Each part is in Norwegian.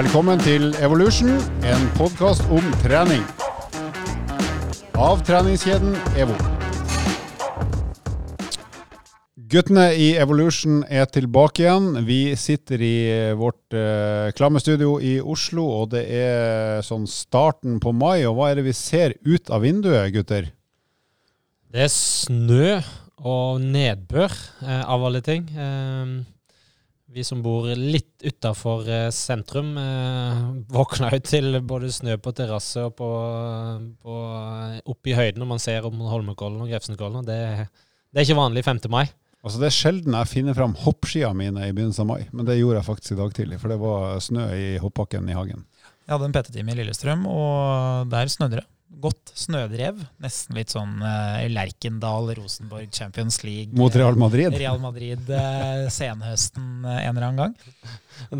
Velkommen til Evolution, en podkast om trening. Av treningskjeden EVO. Guttene i Evolution er tilbake igjen. Vi sitter i vårt eh, klamme studio i Oslo, og det er sånn starten på mai. Og hva er det vi ser ut av vinduet, gutter? Det er snø og nedbør, eh, av alle ting. Eh, vi som bor litt utafor eh, sentrum, eh, våkna jo til både snø på terrasse og på, på, oppe i høyden når man ser om Holmenkollen og Grefsenkollen. Det, det er ikke vanlig 5. mai. Altså Det er sjelden jeg finner fram hoppskia mine i begynnelsen av mai, men det gjorde jeg faktisk i dag tidlig. For det var snø i hoppbakken i hagen. Jeg hadde en PT-time i Lillestrøm, og der snødde det godt snødrev. Nesten litt sånn uh, Lerkendal, Rosenborg, Champions League. Mot Real Madrid? Real Madrid uh, senhøsten uh, en eller annen gang.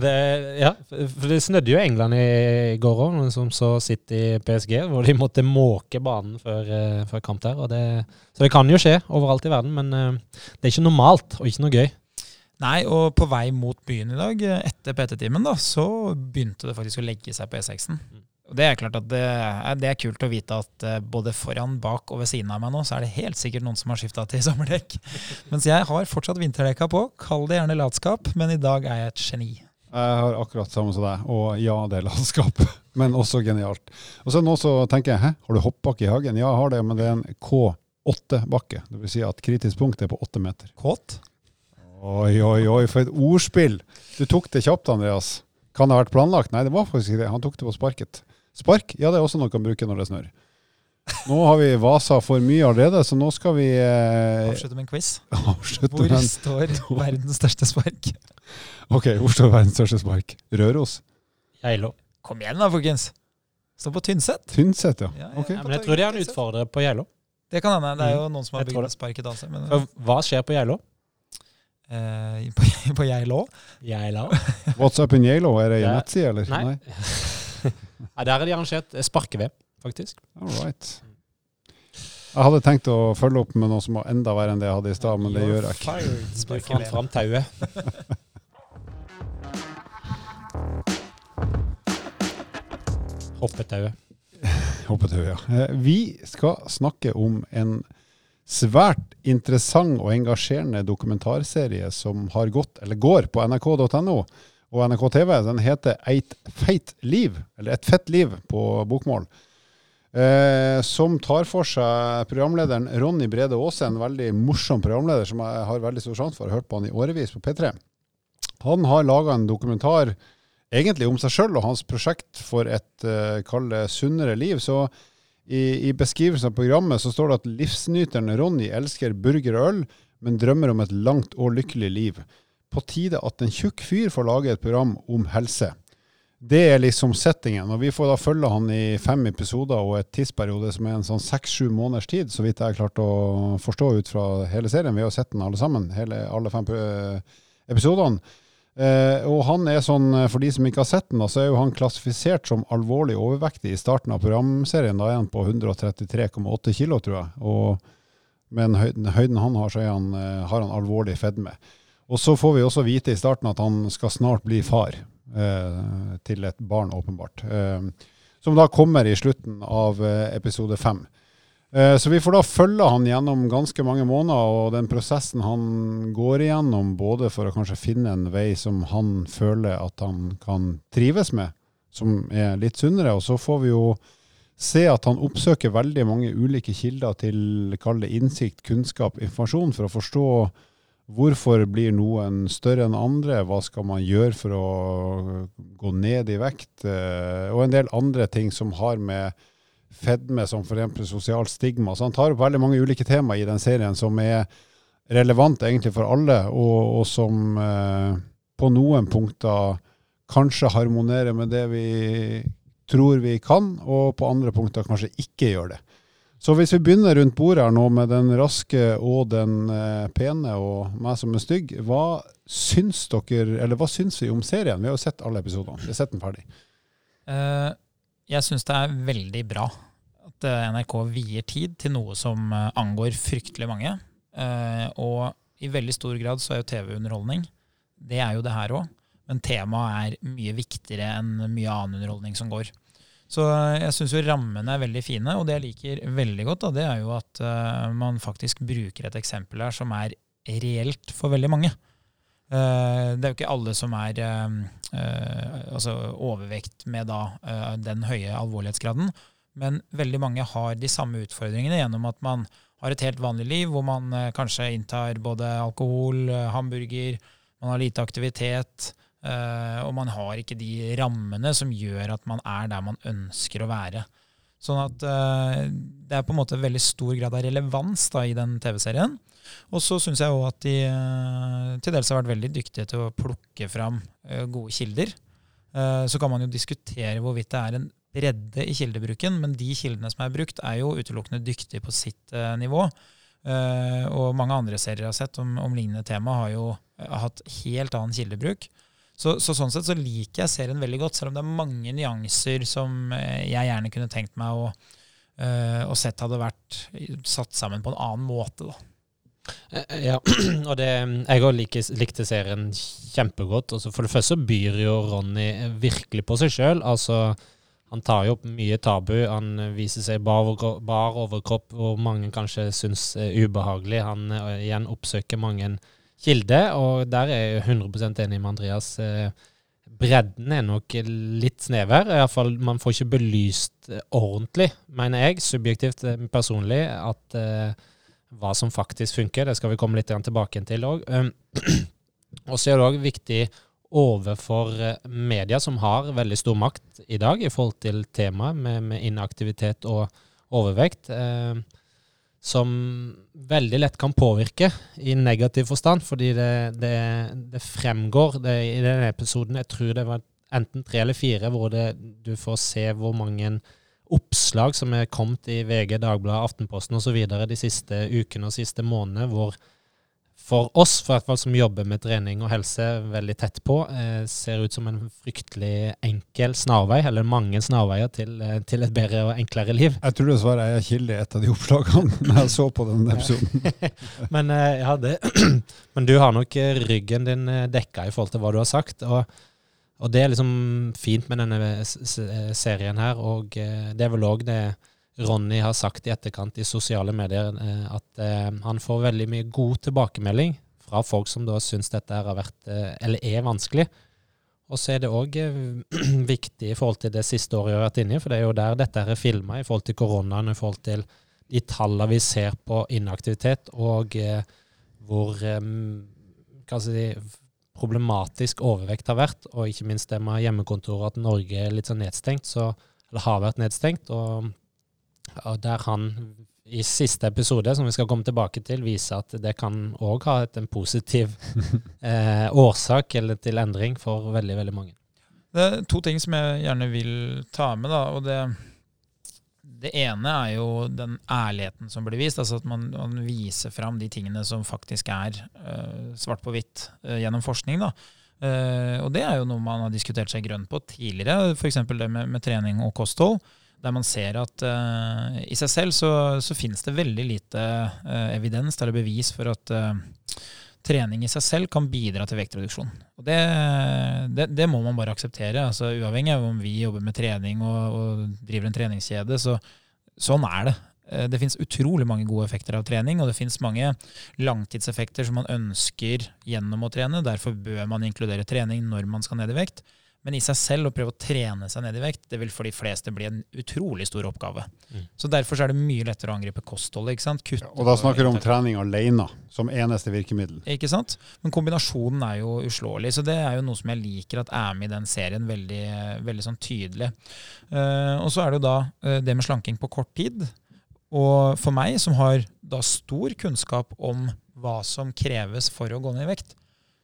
Det, ja, for det snødde jo i England i går òg, som så City PSG, hvor de måtte måke banen før, uh, før kamp der. Det, så det kan jo skje overalt i verden, men det er ikke normalt og ikke noe gøy. Nei, og på vei mot byen i dag, etter PT-timen, da, så begynte det faktisk å legge seg på E6-en. Og Det er klart at det er, det er, kult å vite at uh, både foran, bak og ved siden av meg nå, så er det helt sikkert noen som har skifta til sommerdekk. Mens jeg har fortsatt vinterdekka på. Kall det gjerne latskap, men i dag er jeg et geni. Jeg har akkurat samme som deg, og ja, det er latskap, men også genialt. Og så nå så tenker jeg, hæ, har du hoppbakke i hagen? Ja, jeg har det, men det er en K8-bakke. Det vil si at kritisk punkt er på åtte meter. Kåt? Oi, oi, oi, for et ordspill! Du tok det kjapt, Andreas. Kan det ha vært planlagt? Nei, det var faktisk ikke det. Han tok det på sparket. Spark, ja det er også noe man kan bruke når det snør. Nå har vi vasa for mye allerede, så nå skal vi eh, Avslutte med en quiz. hvor en... står verdens største spark? Ok, hvor står verdens største spark? Røros? Geilo. Kom igjen da, folkens. Står på Tynset. Tynset, ja. ja, ja. Okay. ja men jeg tror de har en utfordrer på Geilo. Det kan hende. Det er jo mm. noen som har bygd et spark i Dalse. Men... Hva skjer på Geilo? Eh, på, på Geilo? Geilo. What's up in Geilo? Er det en nettside, eller? Nei. Nei. Nei, der er de arrangert sparke-VM, faktisk. All right. Jeg hadde tenkt å følge opp med noe som var enda verre enn det jeg hadde i stad, men det gjør jeg ikke. Fant fram tauet. Hoppetauet. Hoppetauet, ja. Eh, vi skal snakke om en svært interessant og engasjerende dokumentarserie som har gått, eller går, på nrk.no og NRK TV. Den heter Eit feit liv, eller Et fett liv på bokmål. Eh, som tar for seg programlederen Ronny Brede Aase, en veldig morsom programleder som jeg har veldig stor sjanse for. Jeg har hørt på han i årevis på P3. Han har laga en dokumentar egentlig om seg sjøl og hans prosjekt for et eh, sunnere liv. Så i, i, beskrivelsen av programmet så står det at livsnyteren Ronny elsker burger og øl, men drømmer om et langt og lykkelig liv på tide at en tjukk fyr får lage et program om helse. Det er liksom settingen. Og vi får da følge han i fem episoder og et tidsperiode som er en sånn seks-sju måneders tid, så vidt jeg har klart å forstå ut fra hele serien. Vi har sett den alle sammen, hele, alle fem episodene. Eh, og han er sånn, for de som ikke har sett den, da, så er jo han klassifisert som alvorlig overvektig i starten av programserien. Da er han på 133,8 kilo, tror jeg. Og med den høyden, høyden han har, så han, eh, har han alvorlig fedme. Og så får vi også vite i starten at han skal snart bli far eh, til et barn, åpenbart. Eh, som da kommer i slutten av eh, episode fem. Eh, så vi får da følge han gjennom ganske mange måneder, og den prosessen han går igjennom, både for å kanskje finne en vei som han føler at han kan trives med, som er litt sunnere. Og så får vi jo se at han oppsøker veldig mange ulike kilder til kall det innsikt, kunnskap, informasjon, for å forstå Hvorfor blir noen større enn andre? Hva skal man gjøre for å gå ned i vekt? Eh, og en del andre ting som har med fedme, som f.eks. sosialt stigma. Så han tar opp veldig mange ulike tema i den serien som er relevant egentlig for alle, og, og som eh, på noen punkter kanskje harmonerer med det vi tror vi kan, og på andre punkter kanskje ikke gjør det. Så hvis vi begynner rundt bordet her nå med den raske og den eh, pene og meg som er stygg, hva syns dere, eller hva syns vi om serien? Vi har jo sett alle episodene. Vi har sett den ferdig. Uh, jeg syns det er veldig bra at uh, NRK vier tid til noe som angår fryktelig mange. og i veldig stor grad så er jo TV underholdning. Det er jo det her òg. men temaet er mye viktigere enn mye annen underholdning som går. Så jeg syns jo rammene er veldig fine, og det jeg liker veldig godt, da, det er jo at uh, man faktisk bruker et eksempel her som er reelt for veldig mange. Uh, det er jo ikke alle som er uh, altså overvekt med da, den høye alvorlighetsgraden, men veldig mange har de samme utfordringene gjennom at man har et helt vanlig liv hvor man kanskje inntar både alkohol, hamburger, man har lite aktivitet. Uh, og man har ikke de rammene som gjør at man er der man ønsker å være. Sånn at uh, det er på en måte veldig stor grad av relevans da, i den TV-serien. Og så syns jeg òg at de uh, til dels har vært veldig dyktige til å plukke fram gode kilder. så kan man jo diskutere hvorvidt det er en bredde i kildebruken, men de kildene som er brukt, er jo utelukkende dyktige på sitt nivå. og mange andre serier jeg har sett om, om lignende tema, har jo hatt helt annen kildebruk. Så, så, sånn sett så liker jeg serien veldig godt, selv om det er mange nyanser som eh, jeg gjerne kunne tenkt meg å, uh, å sett hadde vært satt sammen på en annen måte. da. Eh, ja, og det, jeg òg likte serien kjempegodt. Altså for det første byr jo Ronny virkelig på seg sjøl. Altså, han tar jo opp mye tabu. Han viser seg bar overkropp, hvor mange kanskje syns er ubehagelig. Han igjen oppsøker mange kilde, og der er jeg 100% enig med Andreas. Eh, bredden er nok litt snever. I hvert fall, man får ikke belyst eh, ordentlig, mener jeg, subjektivt eh, personlig, at uh, hva som faktisk funker. Det skal vi komme litt tilbake til òg. Um, og så er det òg viktig overfor media, som har veldig stor makt i dag i forhold til temaet med, med inaktivitet og overvekt. Uh, som veldig lett kan påvirke i negativ forstand, fordi det, det, det fremgår det, i denne episoden Jeg tror det var enten tre eller fire hvor du får se hvor mange oppslag som er kommet i VG, Dagbladet, Aftenposten osv. de siste ukene og siste månedene, hvor for oss, for hvert fall som jobber med trening og helse veldig tett på, eh, ser ut som en fryktelig enkel snarvei, eller mange snarveier til, eh, til et bedre og enklere liv. Jeg tror dessverre jeg er kilde i et av de oppslagene når jeg så på den episoden. men, eh, ja, det, men du har nok eh, ryggen din eh, dekka i forhold til hva du har sagt. og og det er liksom fint med denne serien her, og det er vel òg det Ronny har sagt i etterkant i sosiale medier eh, at eh, han får veldig mye god tilbakemelding fra folk som da syns dette har vært, eh, eller er vanskelig. Og så er det òg viktig i forhold til det siste året vi har vært inne i, for det er jo der dette er filma, i forhold til koronaen, i forhold til de tallene vi ser på inaktivitet, og hvor si, problematisk overvekt har vært, og ikke minst det med hjemmekontoret, at Norge er litt sånn nedstengt, så, eller har vært nedstengt. og og der han i siste episode, som vi skal komme tilbake til, viser at det kan òg ha et, en positiv eh, årsak eller til endring for veldig, veldig mange. Det er to ting som jeg gjerne vil ta med. da, og det, det ene er jo den ærligheten som blir vist. altså At man, man viser fram de tingene som faktisk er uh, svart på hvitt uh, gjennom forskning. da. Uh, og det er jo noe man har diskutert seg grønn på tidligere, f.eks. det med, med trening og kosthold der man ser at uh, i seg selv så, så finnes det veldig lite uh, evidens eller bevis for at uh, trening i seg selv kan bidra til vektreduksjon. Og det, det, det, må man bare akseptere. altså Uavhengig av om vi jobber med trening og, og driver en treningskjede, så sånn er det. Det finnes utrolig mange gode effekter av trening, og det finnes mange langtidseffekter som man ønsker gjennom å trene. Derfor bør man inkludere trening når man skal ned i vekt. Men i seg selv å prøve å trene seg ned i vekt, det vil for de fleste bli en utrolig stor oppgave. Mm. Så Derfor er det mye lettere å angripe kostholdet. ikke sant? Kutt, og da snakker du om trening alene som eneste virkemiddel. Ikke sant? Men kombinasjonen er jo uslåelig. Så det er jo noe som jeg liker at er med i den serien veldig, veldig sånn tydelig. Uh, og så er det jo da uh, det med slanking på kort tid. Og for meg, som har da stor kunnskap om hva som kreves for å gå ned i vekt,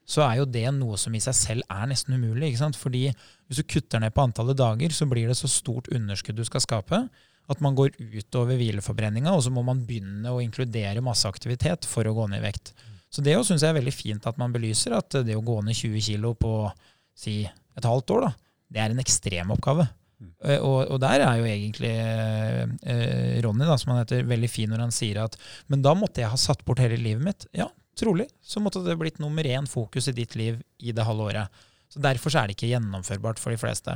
så er jo det noe som i seg selv er nesten umulig. ikke sant? Fordi hvis du kutter ned på antallet dager, så blir det så stort underskudd du skal skape, at man går utover hvileforbrenninga, og så må man begynne å inkludere masse aktivitet for å gå ned i vekt. Så det syns jeg er veldig fint at man belyser, at det å gå ned 20 kg på si et halvt år, da, det er en ekstrem oppgave. Mm. Og, og, der er jo egentlig eh, Ronny, da, som han heter, veldig fin når han sier at Men da måtte jeg ha satt bort hele livet mitt. Ja, trolig så måtte det blitt nummer én fokus i ditt liv i det halve året. Så Derfor så er det ikke gjennomførbart for de fleste.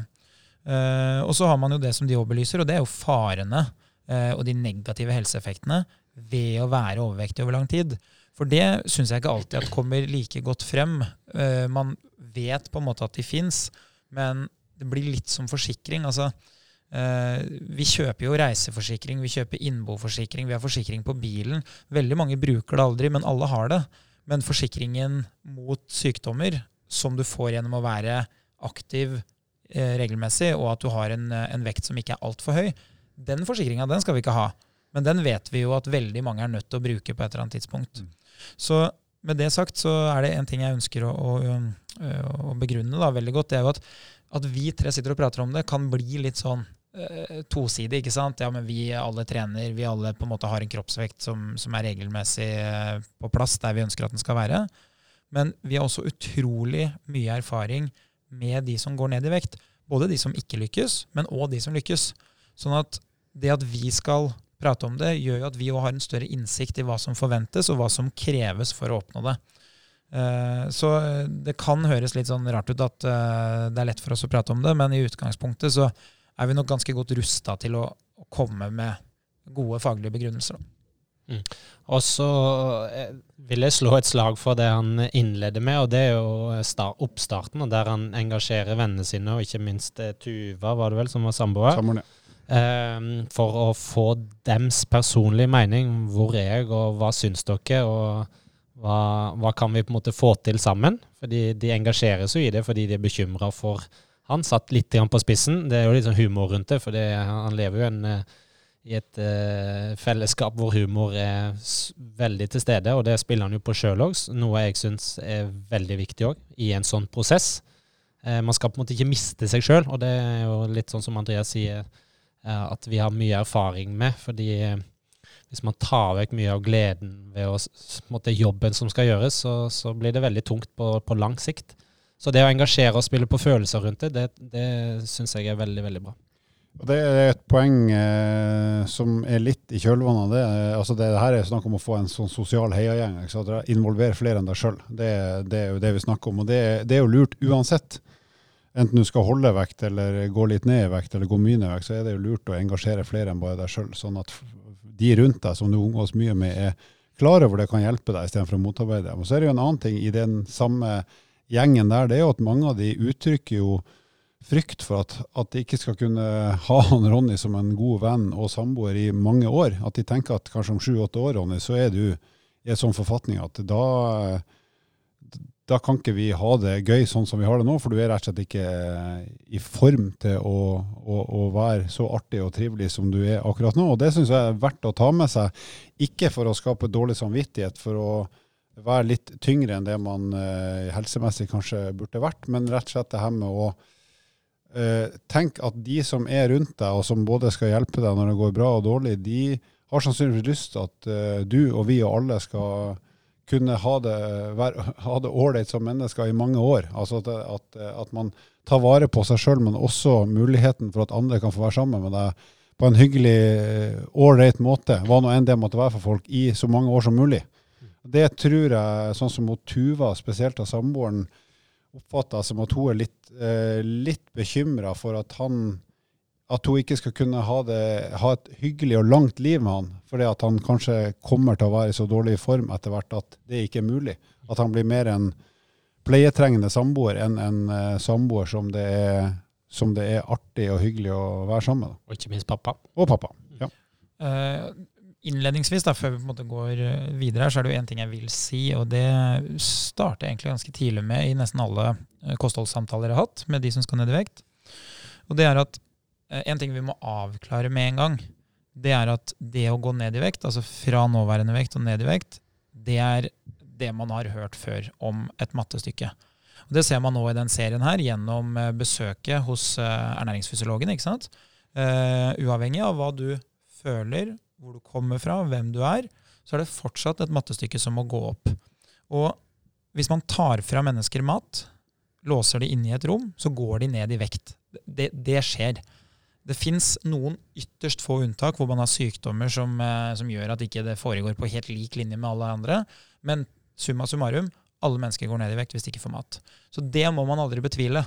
Uh, og så har man jo det som de òg belyser, og det er jo farene uh, og de negative helseeffektene ved å være overvektig over lang tid. For det syns jeg ikke alltid at kommer like godt frem. Uh, man vet på en måte at de fins, men det blir litt som forsikring. altså vi kjøper jo reiseforsikring, vi kjøper innboforsikring, vi har forsikring på bilen. Veldig mange bruker det aldri, men alle har det. Men forsikringen mot sykdommer, som du får gjennom å være aktiv Eh, regelmessig, og at du har en, eh, en vekt som ikke er altfor høy, den forsikringa den skal vi ikke ha. Men den vet vi jo at veldig mange er nødt til å bruke på et eller annet tidspunkt. Mm. Så med det sagt så er det en ting jeg ønsker å, å, å begrunne da, veldig godt. Det er jo at, at, vi tre sitter og prater om det, kan bli litt sånn tosidig. ikke sant? Ja, men vi alle trener, vi alle på en måte har en kroppsvekt som, som er regelmessig uh, på plass der vi ønsker at den skal være. Men vi har også utrolig mye erfaring med de som går ned i vekt. Både de som ikke lykkes, men òg de som lykkes. Sånn at det at vi skal prate om det, gjør jo at vi òg har en større innsikt i hva som forventes, og hva som kreves for å oppnå det. Eh, så det kan høres litt sånn rart ut at eh, det er lett for oss å prate om det, men i utgangspunktet så er vi nok ganske godt rusta til å komme med gode faglige begrunnelser. Mm. Og så eh, vil jeg slå et slag for det han innleder med, og det er jo oppstarten, og der han engasjerer vennene sine, og ikke minst eh, Tuva, var det vel, som var samboer. Samboer, ja. Um, for å få dems personlige mening. Hvor er jeg, og hva syns dere? Og hva, hva, kan vi på en måte få til sammen? Fordi de engasjeres jo i det fordi de er bekymra for Han satt litt på spissen. Det er jo litt sånn humor rundt det, for det, han lever jo en uh, i et uh, fellesskap hvor humor er veldig til stede, og det spiller han jo på sjøl òg, noe jeg syns er veldig viktig òg i en sånn prosess. Uh, man skal på en måte ikke miste seg sjøl, og det er jo litt sånn som Andreas sier, uh, at vi har mye erfaring med. fordi hvis man tar vekk mye av gleden ved å, måte, jobben som skal gjøres, så, så, blir det veldig tungt på, på, lang sikt. Så det å engasjere og spille på følelser rundt det, det, det syns jeg er veldig, veldig bra. Og Det er et poeng eh, som er litt i kjølvannet av det. Altså det, her er snakk om å få en sånn sosial heiagjeng. Involvere flere enn deg sjøl. Det, det, er jo det vi snakker om. Og det, det, er jo lurt uansett. Enten du skal holde vekt eller gå litt ned i vekt eller gå mye ned i vekt, så er det jo lurt å engasjere flere enn bare deg sjøl. Sånn at de rundt deg som du omgås mye med, er klar over det kan hjelpe deg istedenfor å motarbeide dem. Og så er det jo en annen ting i den samme gjengen der, det er jo at mange av de uttrykker jo frykt for at, at, de ikke skal kunne ha han Ronny som en god venn og samboer i mange år. At de tenker at kanskje om sju-åtte år, Ronny, så er du i en sånn forfatning at da, da kan ikke vi ha det gøy sånn som vi har det nå, for du er rett og slett ikke i form til å, å, å være så artig og trivelig som du er akkurat nå. Og det syns jeg er verdt å ta med seg, ikke for å skape dårlig samvittighet, for å være litt tyngre enn det man eh, helsemessig kanskje burde vært, men rett og slett det her med å Uh, tenk at de som er rundt deg, og som både skal hjelpe deg når det går bra og dårlig, de har sannsynligvis lyst til at uh, du og vi og alle skal kunne ha det ålreit som mennesker i mange år. Altså at, at, at man tar vare på seg sjøl, men også muligheten for at andre kan få være sammen med deg på en hyggelig, ålreit måte, hva nå enn det måtte være for folk, i så mange år som mulig. Det tror jeg, sånn som mot Tuva, spesielt av samboeren, oppfatta som at hun er litt, eh, litt bekymra for at han at hun ikke skal kunne ha, det, ha, et hyggelig og langt liv med han, fordi at han kanskje kommer til å være i så dårlig form etter hvert at det ikke er mulig. At han blir mer en pleietrengende samboer enn en uh, samboer som det, er, som det, er, artig og hyggelig å være sammen med. Og ikke minst pappa. Og pappa, ja. Uh, innledningsvis, da, før vi på en måte går eh, videre, her, så er det jo én ting jeg vil si, og det starter jeg egentlig ganske tidlig med i nesten alle eh, kostholdssamtaler jeg har hatt med de som skal ned i vekt. Og det er at eh, en ting vi må avklare med en gang, det er at det å gå ned i vekt, altså fra nåværende vekt og ned i vekt, det er det man har hørt før om et mattestykke. Og Det ser man nå i den serien her gjennom besøket hos ernæringsfysiologen. ikke sant? Uh, uavhengig av hva du føler hvor du kommer fra, hvem du er, så er det fortsatt et mattestykke som må gå opp. Og hvis man tar fra mennesker mat, låser de inne i et rom, så går de ned i vekt. Det, det skjer. Det fins noen ytterst få unntak hvor man har sykdommer som, eh, som gjør at ikke det foregår på helt lik linje med alle andre. Men summa summarum, alle mennesker går ned i vekt hvis de ikke får mat. Så det må man aldri betvile.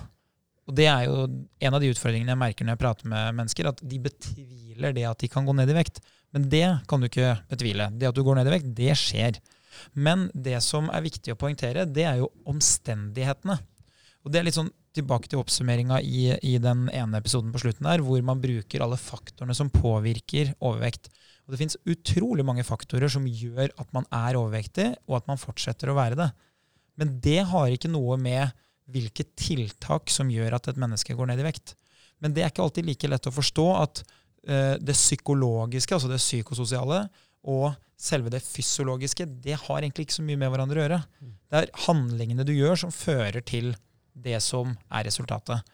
Og det er jo en av de utfordringene jeg merker når jeg prater med mennesker, at de betviler det at de kan gå ned i vekt. Men det kan du ikke betvile. Det at du går ned i vekt, det skjer. Men det som er viktig å poengtere, det er jo omstendighetene. Og det er litt sånn tilbake til oppsummeringa i, i, den ene episoden på slutten der, hvor man bruker alle faktorene som påvirker overvekt. Og det fins utrolig mange faktorer som gjør at man er overvektig, og at man fortsetter å være det. Men det har ikke noe med hvilke tiltak som gjør at et menneske går ned i vekt. Men det er ikke alltid like lett å forstå at det psykologiske, altså det psykososiale, og selve det fysiologiske, det har egentlig ikke så mye med hverandre å gjøre. Det er handlingene du gjør, som fører til det som er resultatet.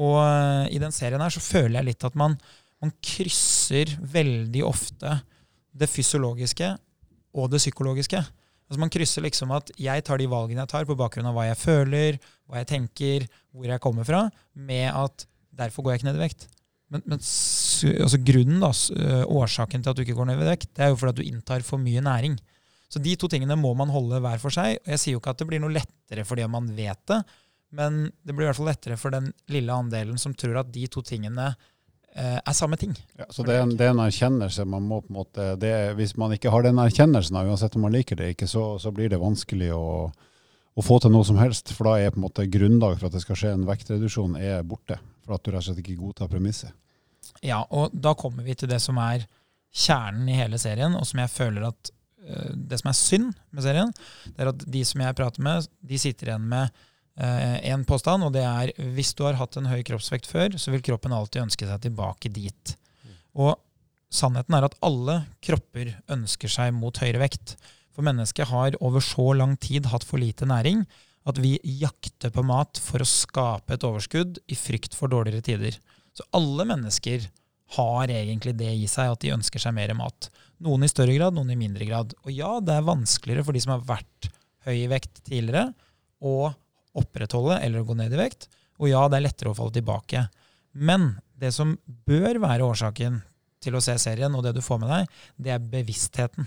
Og uh, i den serien her så føler jeg litt at man, man krysser veldig ofte det fysiologiske og det psykologiske. Altså Man krysser liksom at jeg tar de valgene jeg tar på bakgrunn av hva jeg føler, hva jeg tenker, hvor jeg kommer fra, med at derfor går jeg ikke ned i vekt. Men, men altså grunnen, da, årsaken til at du ikke går ned i vekt, det er jo fordi at du inntar for mye næring. Så de to tingene må man holde hver for seg. Jeg sier jo ikke at det blir noe lettere fordi man vet det, men det blir i hvert fall lettere for den lille andelen som tror at de to tingene Eh, er samme ting. Ja, så det er, en, det er, en, erkjennelse man må på en måte det, Hvis man ikke har den erkjennelsen, uansett om man liker det ikke, så, så blir det vanskelig å, å, få til noe som helst. For da er på en måte grunnlaget for at det skal skje en vektreduksjon, er borte. For at du rett og slett ikke godtar premisset. Ja, og da kommer vi til det som er kjernen i hele serien, og som jeg føler at uh, Det som er synd med serien, det er at de som jeg prater med, de sitter igjen med Eh, en påstand, og det er hvis du har hatt en høy kroppsvekt før, så vil kroppen alltid ønske seg tilbake dit. Og sannheten er at alle kropper ønsker seg mot høyere vekt. For mennesket har over så lang tid hatt for lite næring at vi jakter på mat for å skape et overskudd i frykt for dårligere tider. Så alle mennesker har egentlig det i seg at de ønsker seg mer mat. Noen i større grad, noen i mindre grad. Og ja, det er vanskeligere for de som har vært høy i vekt tidligere, å opprettholde eller gå ned i vekt. Og ja, det er lettere å falle tilbake. Men det som bør være årsaken til å se serien, og det du får med deg, det er bevisstheten.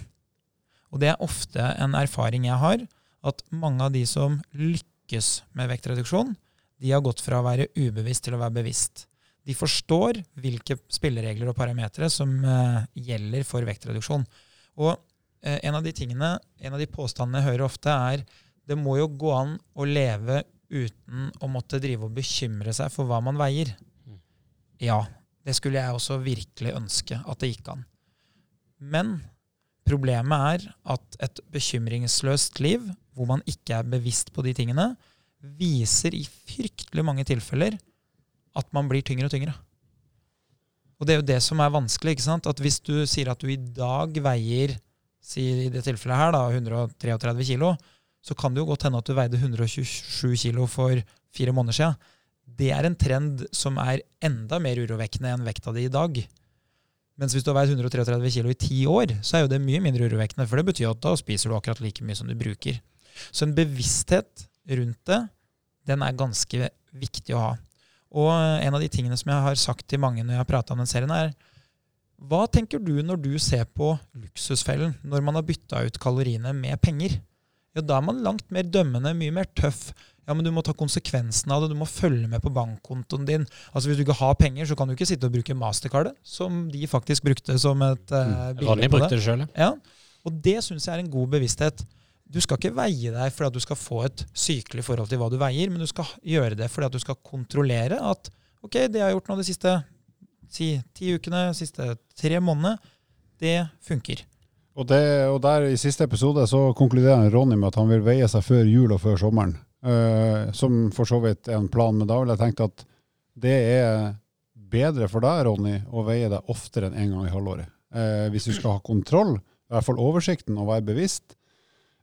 Og det er ofte en erfaring jeg har, at mange av de som lykkes med vektreduksjon, de har gått fra å være ubevisst til å være bevisst. De forstår hvilke spilleregler og parametere som uh, gjelder for vektreduksjon. Og uh, en av de tingene, en av de påstandene jeg hører ofte, er det må jo gå an å leve uten å måtte drive og bekymre seg for hva man veier. Mm. Ja, det skulle jeg også virkelig ønske at det gikk an. Men problemet er at et bekymringsløst liv, hvor man ikke er bevisst på de tingene, viser i fryktelig mange tilfeller at man blir tyngre og tyngre. Og det er jo det som er vanskelig. ikke sant? At Hvis du sier at du i dag veier si i det tilfellet her da, 133 kilo, så kan det jo godt hende at du veide 127 kilo for fire måneder siden. Det er en trend som er enda mer urovekkende enn vekta di i dag. Mens hvis du har veid 133 kilo i ti år, så er jo det mye mindre urovekkende. For det betyr at da spiser du akkurat like mye som du bruker. Så en bevissthet rundt det, den er ganske viktig å ha. Og en av de tingene som jeg har sagt til mange når jeg har prata om den serien, er hva tenker du når du ser på luksusfellen, når man har bytta ut kaloriene med penger? ja, da er man langt mer dømmende, mye mer tøff. Ja, men du må ta konsekvensen av det, du må følge med på bankkontoen din. Altså Hvis du ikke har penger, så kan du ikke sitte og bruke mastercardet, som de faktisk brukte som et uh, bilde Ronny brukte det sjøl, ja. Og det syns jeg er en god bevissthet. Du skal ikke veie deg fordi at du skal få et sykelig forhold til hva du veier, men du skal gjøre det fordi at du skal kontrollere at ok, det jeg har gjort nå de siste si, ti ukene, de siste tre månedene, det funker. Og, det, og, der I siste episode så konkluderer Ronny med at han vil veie seg før jul og før sommeren. Uh, som for så vidt er en plan, men da vil jeg tenke at det er bedre for deg, Ronny, å veie deg oftere enn én en gang i halvåret. Uh, hvis du skal ha kontroll, i hvert fall oversikten, og være bevisst,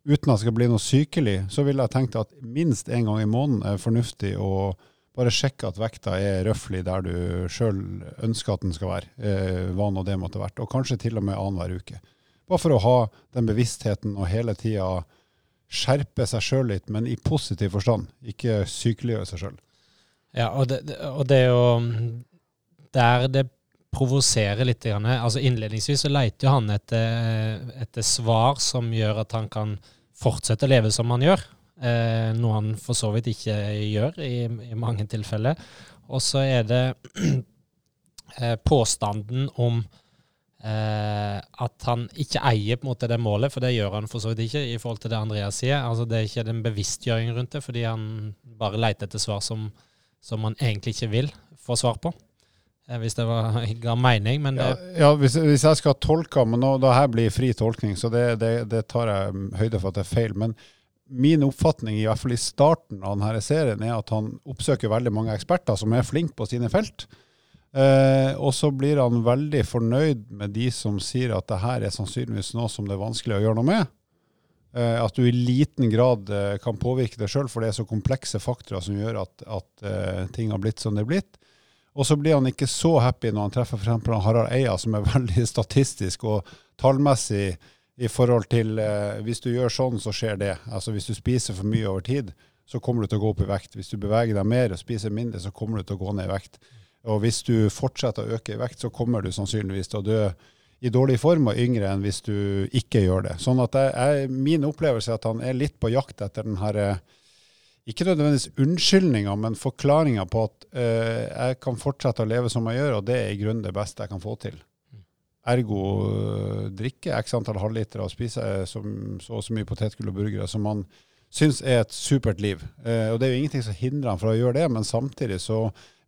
uten at det skal bli noe sykelig, så ville jeg tenkt at minst én gang i måneden er fornuftig å bare sjekke at vekta er røftlig der du sjøl ønsker at den skal være, uh, hva nå det måtte vært, og kanskje til og med annenhver uke. Bare for å ha den bevisstheten og hele tida skjerpe seg sjøl litt, men i positiv forstand. Ikke sykeliggjøre seg sjøl. Ja, og det, og det er jo Der det provoserer litt. altså Innledningsvis så leter jo han etter, etter, svar som gjør at han kan fortsette å leve som han gjør. eh, noe han for så vidt ikke gjør i, i mange tilfeller. Og så er det eh, påstanden om eh, at han ikke eier på en måte det målet, for det gjør han for så vidt ikke i forhold til det Andreas sier. Altså Det er ikke den bevisstgjøringen rundt det, fordi han bare leter etter svar som, som han egentlig ikke vil få svar på. Eh, hvis det var, ga mening, men det Ja, ja hvis, hvis jeg skal tolke, men nå, det her blir fri tolkning, så det, det, det tar jeg høyde for at det er feil. Men min oppfatning, i hvert fall i starten av denne serien, er at han oppsøker veldig mange eksperter som er flinke på sine felt. Eh, og så blir han veldig fornøyd med de som sier at det her er sannsynligvis noe som det er vanskelig å gjøre noe med. Eh, at du i liten grad eh, kan påvirke deg sjøl, for det er så komplekse faktorer som gjør at, at eh, ting har blitt som det er blitt. Og så blir han ikke så happy når han treffer f.eks. Harald Eia, som er veldig statistisk og tallmessig i forhold til eh, hvis du gjør sånn, så skjer det. Altså Hvis du spiser for mye over tid, så kommer du til å gå opp i vekt. Hvis du beveger deg mer og spiser mindre, så kommer du til å gå ned i vekt. Og hvis du fortsetter å øke i vekt, så kommer du sannsynligvis til å dø i dårlig form og yngre enn hvis du ikke gjør det. Sånn at jeg, Min opplevelse er at han er litt på jakt etter den herre eh, ikke nødvendigvis unnskyldninger, men forklaringer på at uh, jeg kan fortsette å leve som jeg gjør, og det er i grunnen det beste jeg kan få til. Ergo uh, drikke x antall halvliter og spise eh, så og så mye potetgull og burgere som man syns er et supert liv. Uh, og det er jo ingenting som hindrer han fra å gjøre det, men samtidig så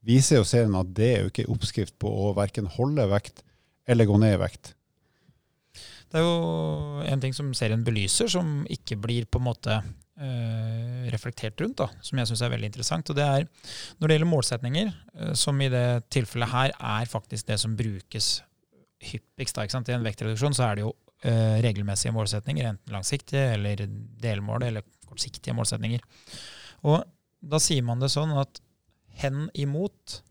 viser jo serien at det er jo ikke oppskrift på å verken holde vekt eller gå ned i vekt. Det er jo en ting som serien belyser, som ikke blir på en måte reflektert rundt, da, som jeg syns er veldig interessant. og det er Når det gjelder målsetninger, eh, som i det tilfellet her er faktisk det som brukes hyppigst da, ikke sant? I en vektreduksjon så er det jo eh, regelmessige målsetninger, enten langsiktige eller delmål eller kortsiktige målsetninger. Og da sier man det sånn at hen imot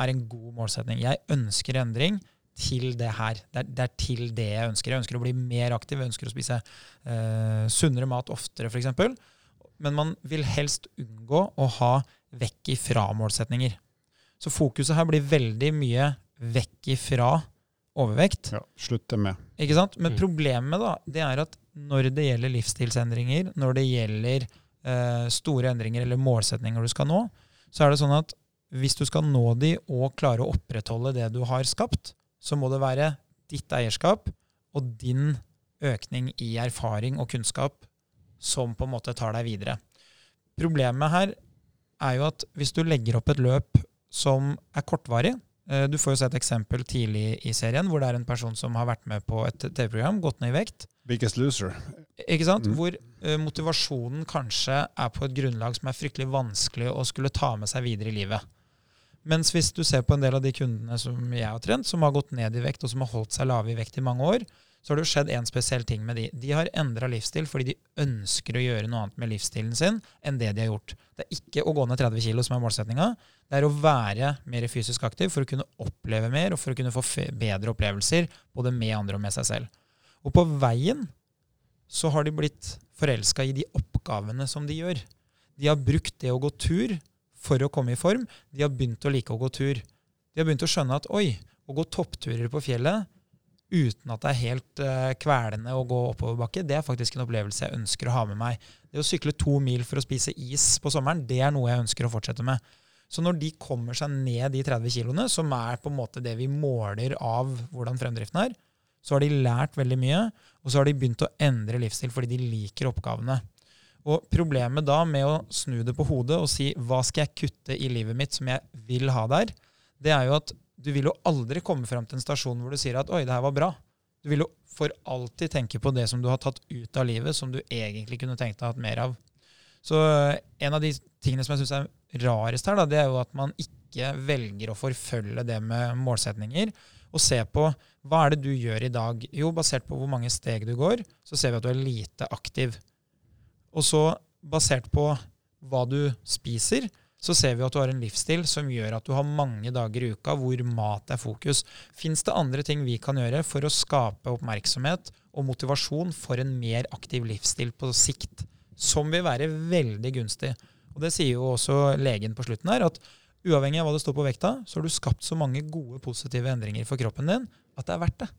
er en god målsetning. Jeg ønsker endring til det her. Det er, det er, til det jeg ønsker. Jeg ønsker å bli mer aktiv, jeg ønsker å spise eh, sunnere mat oftere, f.eks. Men man vil helst unngå å ha vekk ifra målsetninger. Så fokuset her blir veldig mye vekk ifra overvekt. Ja, slutte med. Ikke sant? Men Mm. problemet da, det er at når det gjelder livsstilsendringer, når det gjelder eh, store endringer eller målsetninger du skal nå, så er det sånn at hvis du skal nå de og klare å opprettholde det du har skapt, så må det være ditt eierskap og din økning i erfaring og kunnskap som på en måte tar deg videre. Problemet her er jo at hvis du legger opp et løp som er kortvarig eh, Du får jo se et eksempel tidlig i serien hvor det er en person som har vært med på et TV-program, gått ned i vekt. Biggest loser. Ikke sant? Mm. Hvor eh, motivasjonen kanskje er på et grunnlag som er fryktelig vanskelig å skulle ta med seg videre i livet. Mens hvis du ser på en del av de kundene som jeg har trent, som har gått ned i vekt, og som har holdt seg lave i vekt i mange år, så har det jo skjedd en spesiell ting med de. De har endra livsstil fordi de ønsker å gjøre noe annet med livsstilen sin enn det de har gjort. Det er ikke å gå ned 30 kg som er målsettinga. Det er å være mer fysisk aktiv for å kunne oppleve mer og for å kunne få bedre opplevelser både med andre og med seg selv. Og på veien så har de blitt forelska i de oppgavene som de gjør. De har brukt det å gå tur for å komme i form. De har begynt å like å gå tur. De har begynt å skjønne at oi, å gå toppturer på fjellet uten at det er helt uh, kvelende å gå oppoverbakke, det er faktisk en opplevelse jeg ønsker å ha med meg. Det å sykle to mil for å spise is på sommeren, det er noe jeg ønsker å fortsette med. Så når de kommer seg ned de 30 kiloene, som er på en måte det vi måler av hvordan fremdriften er, så har de lært veldig mye, og så har de begynt å endre livsstil fordi de liker oppgavene. Og problemet da med å snu det på hodet og si hva skal jeg kutte i livet mitt som jeg vil ha der, det er jo at du vil jo aldri komme fram til en stasjon hvor du sier at oi, det her var bra. Du vil jo for alltid tenke på det som du har tatt ut av livet, som du egentlig kunne tenkt deg hatt mer av. Så eh, en av de tingene som jeg syns er rarest her, da, det er jo at man ikke velger å forfølge det med målsetninger. Og se på hva er det du gjør i dag. Jo, basert på hvor mange steg du går, så ser vi at du er lite aktiv. Og så, basert på hva du spiser, så ser vi at du har en livsstil som gjør at du har mange dager i uka hvor mat er fokus. Fins det andre ting vi kan gjøre for å skape oppmerksomhet og motivasjon for en mer aktiv livsstil på sikt, som vil være veldig gunstig? Og Det sier jo også legen på slutten her, at uavhengig av hva det står på vekta, så har du skapt så mange gode, positive endringer for kroppen din at det er verdt det.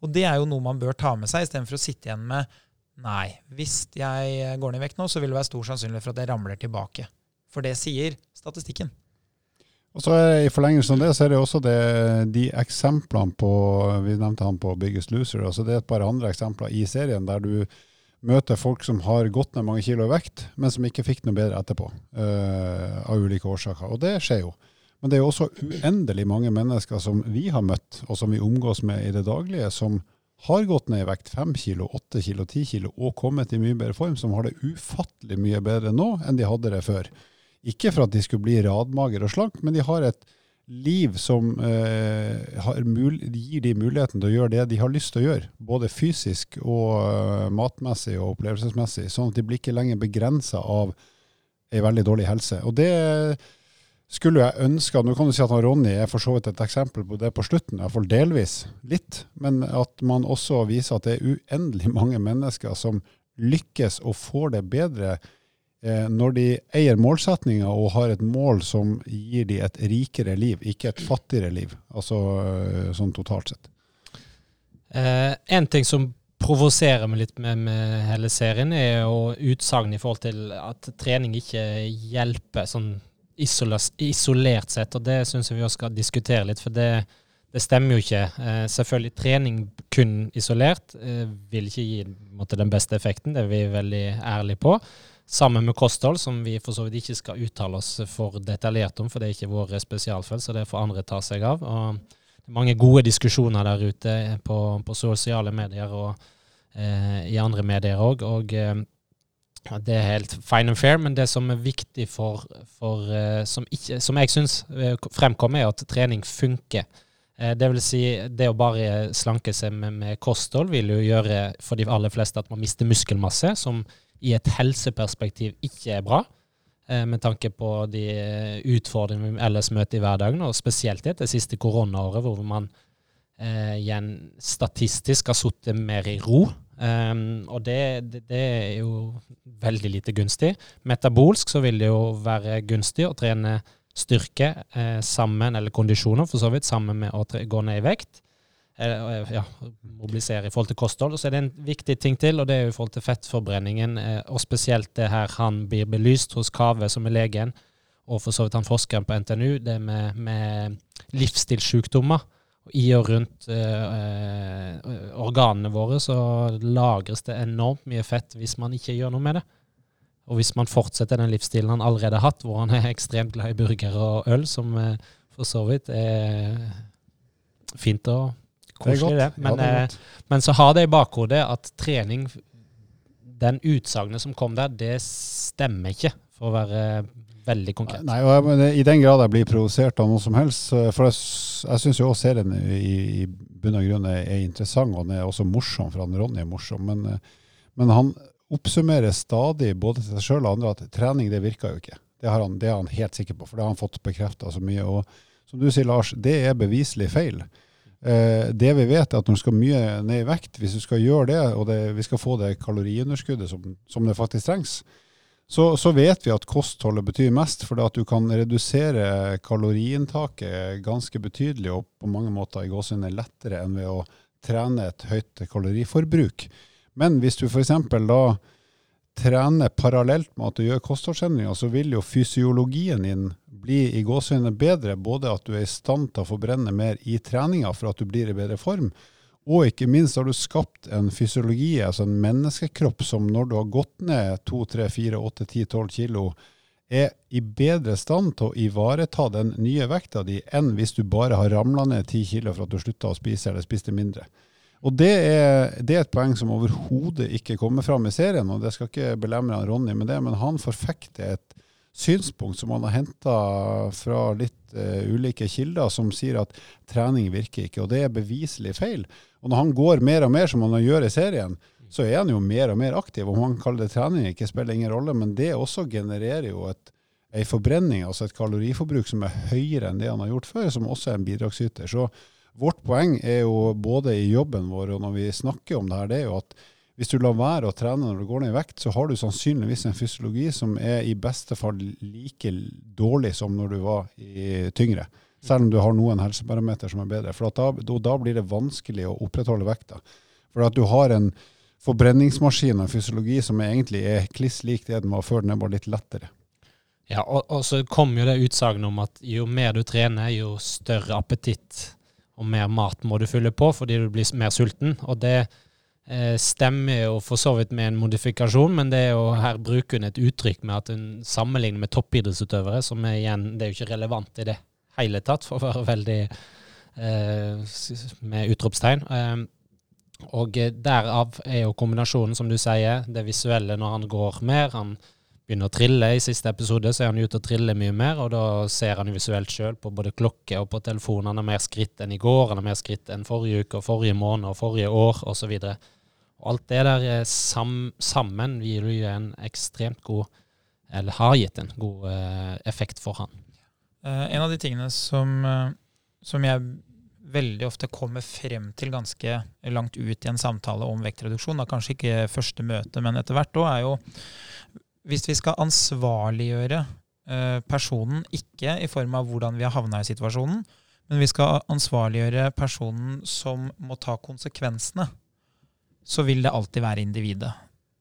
Og det er jo noe man bør ta med seg, istedenfor å sitte igjen med Nei. Hvis jeg går ned i vekt nå, så vil det være stor sannsynlighet for at jeg ramler tilbake. For det sier statistikken. Og så I forlengelsen av det så er det også det, de eksemplene på Vi nevnte han på Biggest Loser. altså Det er et par andre eksempler i serien der du møter folk som har gått ned mange kilo i vekt, men som ikke fikk noe bedre etterpå. Uh, av ulike årsaker. Og det skjer jo. Men det er jo også uendelig mange mennesker som vi har møtt, og som vi omgås med i det daglige, som har gått ned i vekt 5 kilo, 8 kilo, 10 kilo og kommet i mye bedre form, som har det ufattelig mye bedre nå enn de hadde det før. Ikke for at de skulle bli radmager og slank, men de har et liv som eh, gir de muligheten til å gjøre det de har lyst til å gjøre. Både fysisk og uh, matmessig og opplevelsesmessig. Sånn at de blir ikke lenger begrensa av ei veldig dårlig helse. Og det skulle jeg ønske Nå kan du si at Ronny er for så vidt et eksempel på det på slutten, iallfall delvis. Litt. Men at man også viser at det er uendelig mange mennesker som lykkes og får det bedre eh, når de eier målsetninger og har et mål som gir de et rikere liv, ikke et fattigere liv. Altså eh, sånn totalt sett. Eh, en ting som provoserer meg litt med, med hele serien, er jo utsagn i forhold til at trening ikke hjelper sånn isolert sett, og det syns jeg vi også skal diskutere litt, for det, det stemmer jo ikke. Eh, selvfølgelig, trening kun isolert eh, vil ikke gi måtte, den beste effekten, det er vi veldig ærlige på. Sammen med kosthold, som vi for så vidt ikke skal uttale oss for detaljert om, for det er ikke vår spesialfelt, så det får andre ta seg av. Og det er mange gode diskusjoner der ute på, på sosiale medier og eh, i andre medier òg. Og eh, det er helt fine and fair, men det som er viktig for, for uh, som, ikke, som, jeg syns uh, fremkommer, er at trening funker. Uh, det vil si, det å bare slanke seg med, med, kosthold vil jo gjøre for de aller fleste at man mister muskelmasse, som i et helseperspektiv ikke er bra. Med tanke på de utfordringene vi ellers møter i hverdagen, og spesielt i det siste koronaåret, hvor man igjen statistisk har sittet mer i ro. Um, og det, det, det, er jo veldig lite gunstig. Metabolsk så vil det jo være gunstig å trene styrke eh, sammen, eller kondisjoner for så vidt, sammen med å gå ned i vekt. Eh, ja, mobilisere i forhold til kosthold. Og så er det en viktig ting til, og det er jo i forhold til fettforbrenningen. Eh, og spesielt det her han blir belyst hos Kave, som er legen, og for så vidt han forskeren på NTNU, det med, med livsstilssykdommer i og rundt eh, organene våre så lagres det enormt mye fett hvis man ikke gjør noe med det. Og hvis man fortsetter den livsstilen han allerede har hatt, hvor han er ekstremt glad i burger og øl, som eh, for så vidt er fint og koselig, det. Men, ja, det eh, men, så har det i bakhodet at trening Den utsagnet som kom der, det stemmer ikke, for å være veldig konkret. Nei, jeg, I den grad jeg blir provosert av noe som helst For jeg, jeg syns jo også serien i, i bunn og grunn er, er, interessant, og den er også morsom, for han Ronny er morsom. Men, men han oppsummerer stadig, både til seg sjøl og andre, at trening det virker jo ikke. Det, han, det, er han helt sikker på, for det har han fått bekrefta så mye. Og som du sier, Lars, det er beviselig feil. Eh, det vi vet, er at når du skal mye ned i vekt, hvis du skal gjøre det, og det, vi skal få det kaloriunderskuddet som, som det faktisk trengs, så, så, vet vi at kostholdet betyr mest, for at du kan redusere kaloriinntaket ganske betydelig og på mange måter i gåsehudene lettere enn ved å trene et høyt kaloriforbruk. Men hvis du f.eks. da trener parallelt med at du gjør kostholdsendringer, så vil jo fysiologien din bli i gåsehudene bedre. Både at du er i stand til å forbrenne mer i treninga for at du blir i bedre form, og ikke minst har du skapt en fysiologi, altså en menneskekropp, som når du har gått ned 2, 3, 4, 8, 10, 12 kilo, er i bedre stand til å ivareta den nye vekta di enn hvis du bare har ramla ned 10 kilo for at du slutta å spise eller spiste mindre. Og det er, det er et poeng som overhodet ikke kommer fram i serien, og det skal ikke belemre Ronny med det, men han forfekter et synspunkt som han har henta fra litt uh, ulike kilder, som sier at trening virker ikke, og det er beviselig feil. Og når han går mer og mer som han gjør i serien, så er han jo mer og mer aktiv. Om han kaller det trening, ikke spiller ingen rolle, men det også genererer jo et, ei forbrenning, altså et kaloriforbruk som er høyere enn det han har gjort før, som også er en bidragsyter. Så vårt poeng er jo både i jobben vår og når vi snakker om det her, det er jo at hvis du lar være å trene når du går ned i vekt, så har du sannsynligvis en fysiologi som er i beste fall like dårlig som når du var i tyngre. Selv om du har noen helseparameter som er bedre. For da, da, blir det vanskelig å opprettholde vekta. For at du har en forbrenningsmaskin og fysiologi som egentlig er kliss lik det den var før, den er bare litt lettere. Ja, og, og så kom jo det utsagnet om at jo mer du trener, jo større appetitt og mer mat må du fylle på fordi du blir mer sulten. Og det stemmer jo for så vidt med en modifikasjon, men det er jo her bruker hun et uttrykk med at hun sammenligner med toppidrettsutøvere, som er igjen Det er jo ikke relevant i det hele tatt, for å være veldig eh, med utropstegn. Eh, og derav er jo kombinasjonen, som du sier, det visuelle når han går mer. Han begynner å trille. I siste episode så er han ute og triller mye mer, og da ser han jo visuelt sjøl på både klokke og på telefon. Han har mer skritt enn i går, han har mer skritt enn forrige uke og forrige måned og forrige år osv. Alt det der sam, sammen gir jo en ekstremt god eller har gitt en god eh, effekt for han. Uh, en av de tingene som, uh, som, jeg veldig ofte kommer frem til ganske langt ut i en samtale om vektreduksjon, da kanskje ikke første møte, men etter hvert òg, er jo hvis vi skal ansvarliggjøre uh, personen, ikke i form av hvordan vi har havna i situasjonen, men vi skal ansvarliggjøre personen som må ta konsekvensene, så vil det alltid være individet.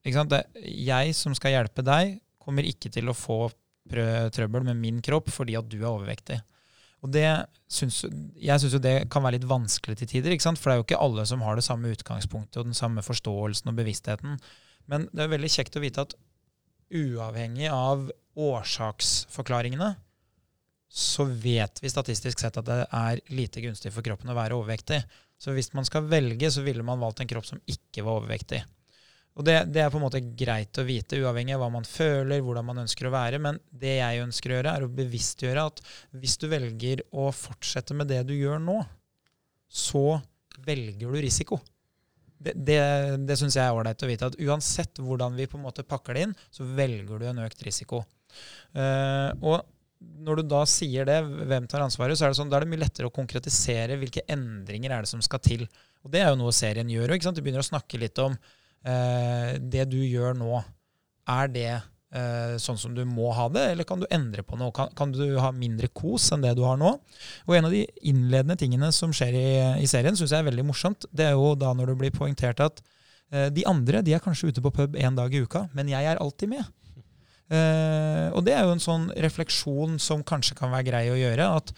Det, jeg som skal hjelpe deg, kommer ikke til å få trøbbel med min kropp fordi at du er overvektig. Og det synes, Jeg syns jo det kan være litt vanskelig til tider, for det er jo ikke alle som har det samme utgangspunktet og den samme forståelsen og bevisstheten. Men det er veldig kjekt å vite at uavhengig av årsaksforklaringene, så vet vi statistisk sett at det er lite gunstig for kroppen å være overvektig. Så hvis man skal velge, så ville man valgt en kropp som ikke var overvektig. Og det, det, er på en måte greit å vite, uavhengig av hva man føler, hvordan man ønsker å være. Men det jeg ønsker å gjøre, er å bevisstgjøre at hvis du velger å fortsette med det du gjør nå, så velger du risiko. Det, det, det syns jeg er ålreit å vite. At uansett hvordan vi på en måte pakker det inn, så velger du en økt risiko. Uh, og når du da sier det, hvem tar ansvaret, så er det sånn, da er det mye lettere å konkretisere hvilke endringer er det som skal til. Og det er jo noe serien gjør òg. Du begynner å snakke litt om eh, det du gjør nå, er det eh, sånn som du må ha det, eller kan du endre på noe? Kan, kan, du ha mindre kos enn det du har nå? Og en av de innledende tingene som skjer i, i serien, syns jeg er veldig morsomt. Det er jo da når det blir poengtert at eh, de andre de er kanskje ute på pub én dag i uka, men jeg er alltid med. Uh, og det er jo en sånn refleksjon som kanskje kan være grei å gjøre. At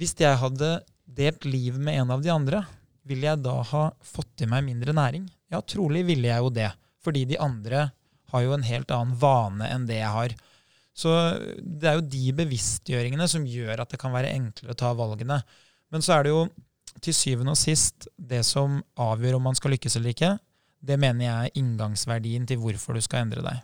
hvis jeg hadde delt liv med en av de andre, ville jeg da ha fått i meg mindre næring? Ja, trolig ville jeg jo det. Fordi de andre har jo en helt annen vane enn det jeg har. Så det er jo de bevisstgjøringene som gjør at det kan være enklere å ta valgene. Men så er det jo til syvende og sist det som avgjør om man skal lykkes eller ikke. Det mener jeg er inngangsverdien til hvorfor du skal endre deg.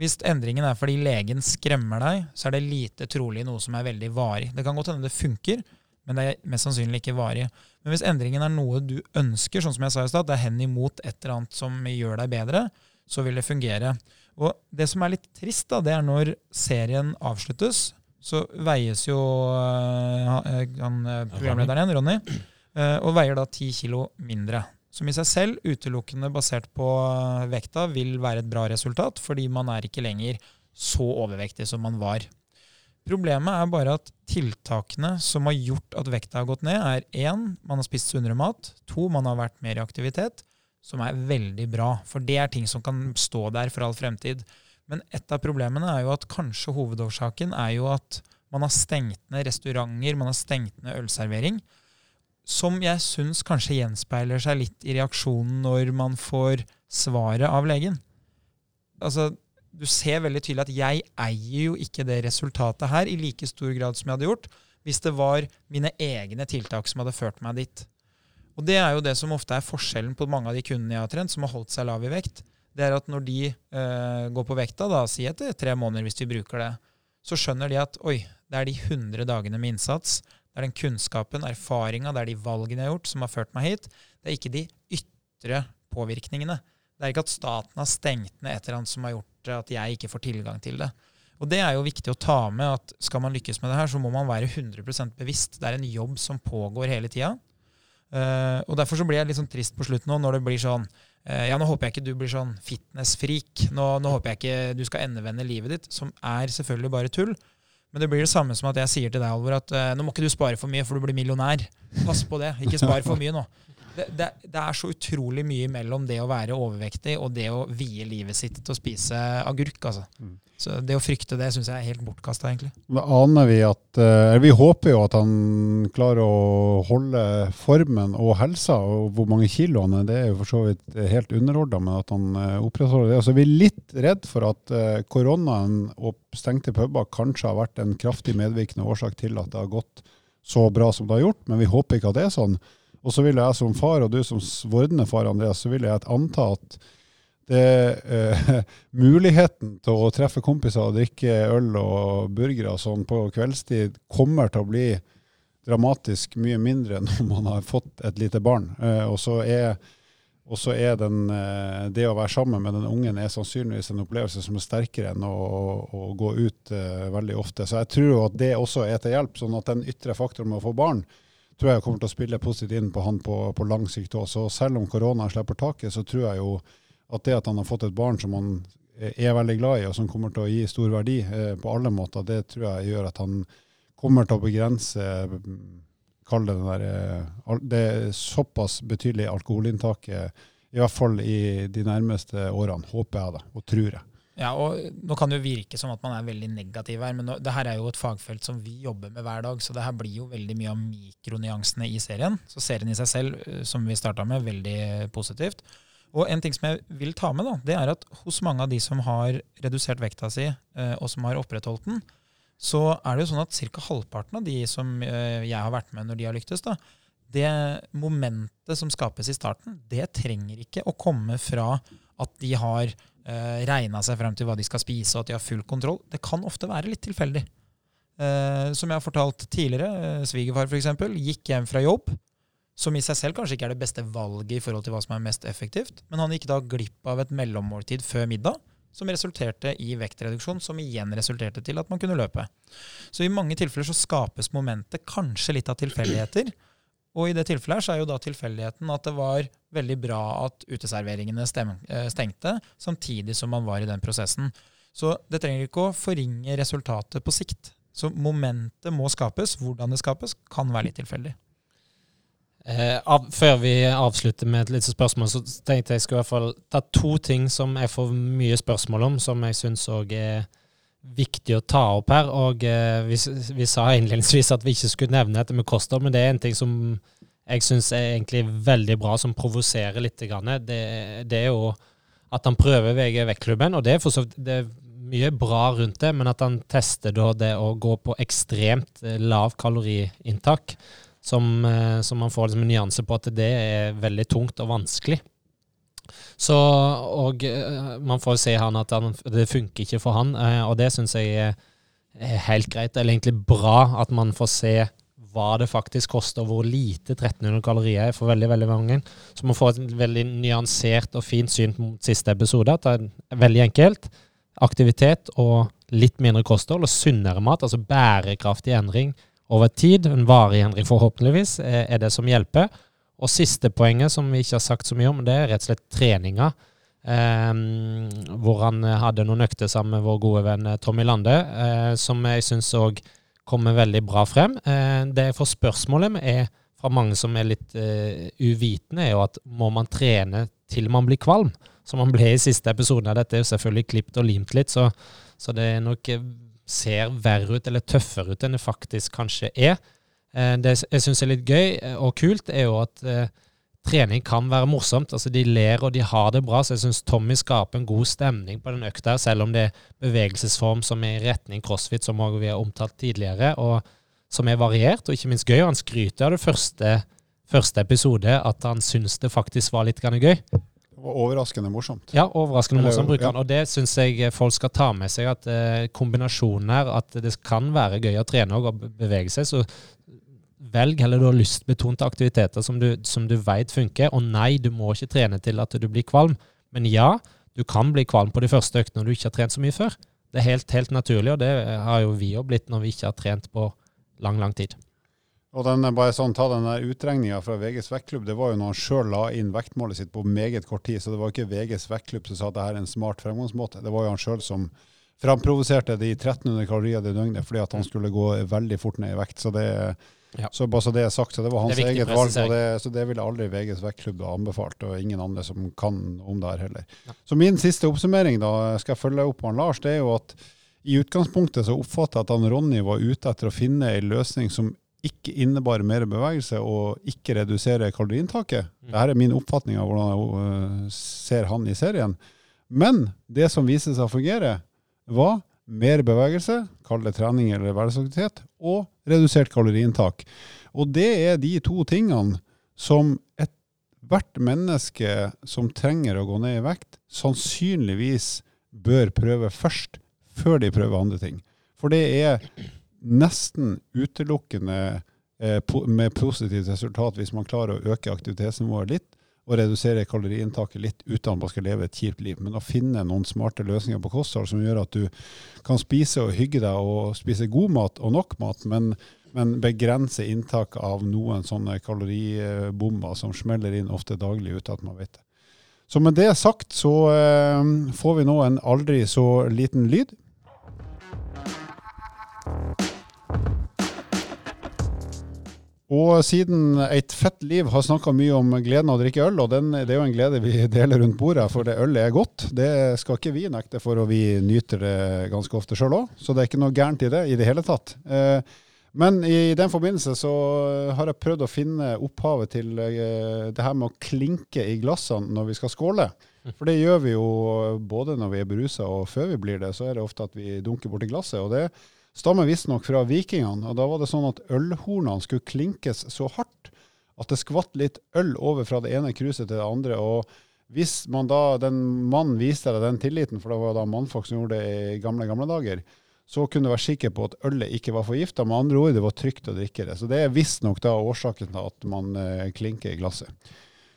Hvis endringen er fordi legen skremmer deg, så er det lite trolig noe som er veldig varig. Det kan godt hende det funker, men det er mest sannsynlig ikke varig. Men hvis endringen er noe du ønsker, sånn som jeg sa i stad, det er hen imot et eller annet som gjør deg bedre, så vil det fungere. Og det som er litt trist, da, det er når serien avsluttes, så veies jo uh, han, eh, programlederen igjen, Ronny, uh, og veier da ti kilo mindre. Som i seg selv, utelukkende basert på vekta, vil være et bra resultat, fordi man er ikke lenger så overvektig som man var. Problemet er bare at tiltakene som har gjort at vekta har gått ned, er én, man har spist sunnere mat, to, man har vært mer i aktivitet, som er veldig bra. For det er ting som kan stå der for all fremtid. Men et av problemene er jo at kanskje hovedårsaken er jo at man har stengt ned restauranter, man har stengt ned ølservering. Som jeg syns kanskje gjenspeiler seg litt i reaksjonen når man får svaret av legen. Altså, du ser veldig tydelig at jeg eier jo ikke det resultatet her i like stor grad som jeg hadde gjort hvis det var mine egne tiltak som hadde ført meg dit. Og det er jo det som ofte er forskjellen på mange av de kundene jeg har trent, som har holdt seg lav i vekt. Det er at når de øh, går på vekta, da, si etter tre måneder hvis vi bruker det, så skjønner de at oi, det er de 100 dagene med innsats, det er den kunnskapen, erfaringa, det er de valgene jeg har gjort, som har ført meg hit. Det er ikke de ytre påvirkningene. Det er ikke at staten har stengt ned et eller annet som har gjort at jeg ikke får tilgang til det. Og det er jo viktig å ta med at skal man lykkes med det her, så må man være 100% bevisst. Det er en jobb som pågår hele tida. Uh, og derfor så blir jeg litt sånn trist på slutten nå, når det blir sånn uh, Ja, nå håper jeg ikke du blir sånn fitness-freak. Nå, nå, håper jeg ikke du skal endevende livet ditt, som er selvfølgelig bare tull. Men det blir det samme som at jeg sier til deg, Alvor, at uh, nå må ikke du spare for mye, for du blir millionær. Pass på det. Ikke spar for mye nå. Det, det, er så utrolig mye mellom det å være overvektig og det å vie livet sitt til å spise agurk. altså. Mm. Så det å frykte det syns jeg er helt bortkasta, egentlig. Da aner vi at eh, Vi håper jo at han klarer å holde formen og helsa, og hvor mange kilo han er, det er jo for så vidt helt underordna, men at han eh, opprettholder det. Altså, vi er litt redd for at eh, koronaen og stengte puber kanskje har vært en kraftig medvirkende årsak til at det har gått så bra som det har gjort, men vi håper ikke at det er sånn. Og så vil jeg som far, og du som vordende far, Andreas, så vil jeg anta at det uh, muligheten til å treffe kompiser og drikke øl og burgere sånn på kveldstid kommer til å bli dramatisk mye mindre når man har fått et lite barn. Uh, og så er, også er den, uh, det å være sammen med den ungen er sannsynligvis en opplevelse som er sterkere enn å, å, å gå ut veldig ofte. Så jeg tror at det også er til hjelp. sånn at den ytre faktoren med å få barn tror jeg kommer til å spille positivt inn på han på, på lang sikt òg. Selv om korona slipper taket, så tror jeg jo at det at han har fått et barn som han er veldig glad i, og som kommer til å gi stor verdi eh, på alle måter, det tror jeg gjør at han kommer til å begrense Kall det der, eh, det såpass betydelige alkoholinntaket, i hvert fall i de nærmeste årene, håper jeg da, og tror jeg. Ja, og Nå kan det jo virke som at man er veldig negativ her, men nå, det her er jo et fagfelt som vi jobber med hver dag, så det her blir jo veldig mye av mikronyansene i serien. Så serien i seg selv, eh, som vi starta med, veldig positivt. Og en ting som jeg vil ta med, da, det er at hos mange av de som har redusert vekta si, eh, og som har opprettholdt den, så er det jo sånn at ca. halvparten av de som eh, jeg har vært med når de har lyktes, da, det momentet som skapes i starten, det trenger ikke å komme fra at de har eh, regna seg frem til hva de skal spise, og at de har full kontroll. Det kan ofte være litt tilfeldig. Uh, som jeg har fortalt tidligere, uh, svigerfar f.eks. gikk hjem fra jobb, som i seg selv kanskje ikke er det beste valget i forhold til hva som er mest effektivt. Men han gikk da glipp av et mellommåltid før middag, som resulterte i vektreduksjon, som igjen resulterte til at man kunne løpe. Så i mange tilfeller så skapes momentet kanskje litt av tilfeldigheter. Og i det tilfellet her så er jo da tilfeldigheten at det var veldig bra at uteserveringene eh, stengte, samtidig som man var i den prosessen. Så det trenger ikke å forringe resultatet på sikt. Så momentet må skapes. Hvordan det skapes, kan være litt tilfeldig. Eh, av, før vi avslutter med et lite spørsmål, så tenkte jeg skulle i hvert fall ta to ting som jeg får mye spørsmål om, som jeg syns òg er viktig å ta opp her. Og eh, vi, vi, sa innledningsvis at vi ikke skulle nevne dette med kosthold, men det er en ting som jeg syns er egentlig veldig bra, som provoserer litt. Det, det, er jo at han prøver VG Vektklubben, og det er, for, det er mye bra rundt det, men at han tester det å gå på ekstremt eh, lav kaloriinntak som, eh, som man får liksom en nyanse på at det er veldig tungt og vanskelig. Så, og eh, man får se han at han, det funker ikke for han, eh, og det syns jeg er helt greit, eller egentlig bra at man får se hva det faktisk koster, hvor lite 1300 kalorier er for veldig veldig mange. Så man får et veldig nyansert og fint syn mot siste episode. At det er veldig enkelt. Aktivitet og litt mindre kosthold og sunnere mat, altså bærekraftig endring over tid, en varig endring forhåpentligvis, er det som hjelper. Og siste poenget, som vi ikke har sagt så mye om, det er rett og slett treninga. Um, hvor han hadde noen økter sammen med vår gode venn eh, Tommy Lande, uh, som jeg syns òg kommer veldig bra frem. Uh, det jeg får spørsmålet er fra mange som er litt uh, uvitende, er jo at må man trene til man blir kvalm? Som man ble i siste episode av dette, er jo selvfølgelig klippet og limt litt, så, så det nok ser verre ut eller tøffere ut enn det faktisk kanskje er. Eh, det jeg syns er litt gøy eh, og kult, er jo at eh, trening kan være morsomt. Altså De ler og de har det bra, så jeg syns Tommy skaper en god stemning på den økta, selv om det er bevegelsesform som er i retning crossfit, som vi har omtalt tidligere, og som er variert, og ikke minst gøy. Og han skryter av det første, første episode, at han syns det faktisk var litt gøy. Overraskende morsomt. Ja, overraskende morsomt bruker han. Og det syns jeg folk skal ta med seg, at kombinasjonen her, at det kan være gøy å trene og bevege seg. Så velg heller da lystbetonte aktiviteter som du, som du vet funker. Og nei, du må ikke trene til at du blir kvalm. Men ja, du kan bli kvalm på de første øktene når du ikke har trent så mye før. Det er helt, helt naturlig, og det har jo vi òg blitt når vi ikke har trent på lang, lang tid. Og den, bare sånn, Ta den utregninga fra VGs vektklubb. Det var jo når han sjøl la inn vektmålet sitt på meget kort tid. Så det var ikke VGs vektklubb som sa at dette er en smart fremgangsmåte. Det var jo han sjøl som framprovoserte de 1300 kalorier i døgnet fordi at han skulle gå veldig fort ned i vekt. Så det, Ja. Så bare så det er sagt, så det var hans Det eget valg, det, så det ville aldri VGs vektklubb anbefalt, og ingen andre som kan om det her heller. Ja. Så min siste oppsummering, da, skal jeg følge opp han Lars, det er jo at i utgangspunktet så oppfatter jeg at han Ronny var ute etter å finne en løsning som ikke innebar mer bevegelse og ikke redusere kaloriinntaket. Mm. Dette er min oppfatning av hvordan jeg øh, ser han i serien. Men det som viste seg å fungere, var mer bevegelse, kall det trening eller hverdagsaktivitet, og redusert kaloriinntak. Og det er de to tingene som ethvert menneske som trenger å gå ned i vekt, sannsynligvis bør prøve først, før de prøver andre ting. For det er nesten utelukkende eh, med positivt resultat hvis man klarer å øke aktivitetsnivået litt og redusere kaloriinntaket litt uten at man skal leve et kjipt liv. Men å finne noen smarte løsninger på kosthold som gjør at du kan spise og hygge deg og spise god mat og nok mat, men, men begrense inntak av noen sånne kaloribomber som smeller inn ofte daglig uten at man vet det. Så med det sagt så eh, får vi nå en aldri så liten lyd. Og siden Et fett liv har snakka mye om gleden av å drikke øl, og den, det er jo en glede vi deler rundt bordet, for det ølet er godt. Det skal ikke vi nekte for, og vi nyter det ganske ofte sjøl òg. Så det er ikke noe gærent i det i det hele tatt. Eh, men i den forbindelse så har jeg prøvd å finne opphavet til eh, det her med å klinke i glassene når vi skal skåle. For det gjør vi jo både når vi er berusa og før vi blir det, så er det ofte at vi dunker borti glasset. og det stammer visstnok fra vikingene. og Da var det sånn at ølhornene skulle klinkes så hardt at det skvatt litt øl over fra det ene kruset til det andre. og hvis man da, den mannen viste deg den tilliten, for det var da mannfolk som gjorde det i gamle gamle dager, så kunne du være sikker på at ølet ikke var forgifta. Med andre ord, det var trygt å drikke det. Så det er visstnok årsaken til at man eh, klinker i glasset.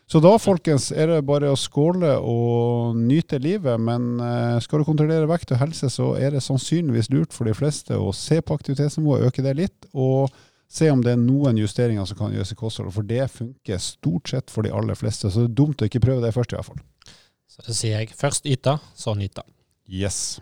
Så da, folkens, er det bare å skåle og nyte livet. Men eh, skal du kontrollere vekt og helse, så er det sannsynligvis lurt for de fleste å se på aktivitetsnivået, øke det litt, og se om det er noen justeringer som kan gjøres i kostholdet. For det funker stort sett for de aller fleste. Så det er dumt å ikke prøve det først, i hvert fall. Så det sier jeg. Først yta, så nyta. Yes.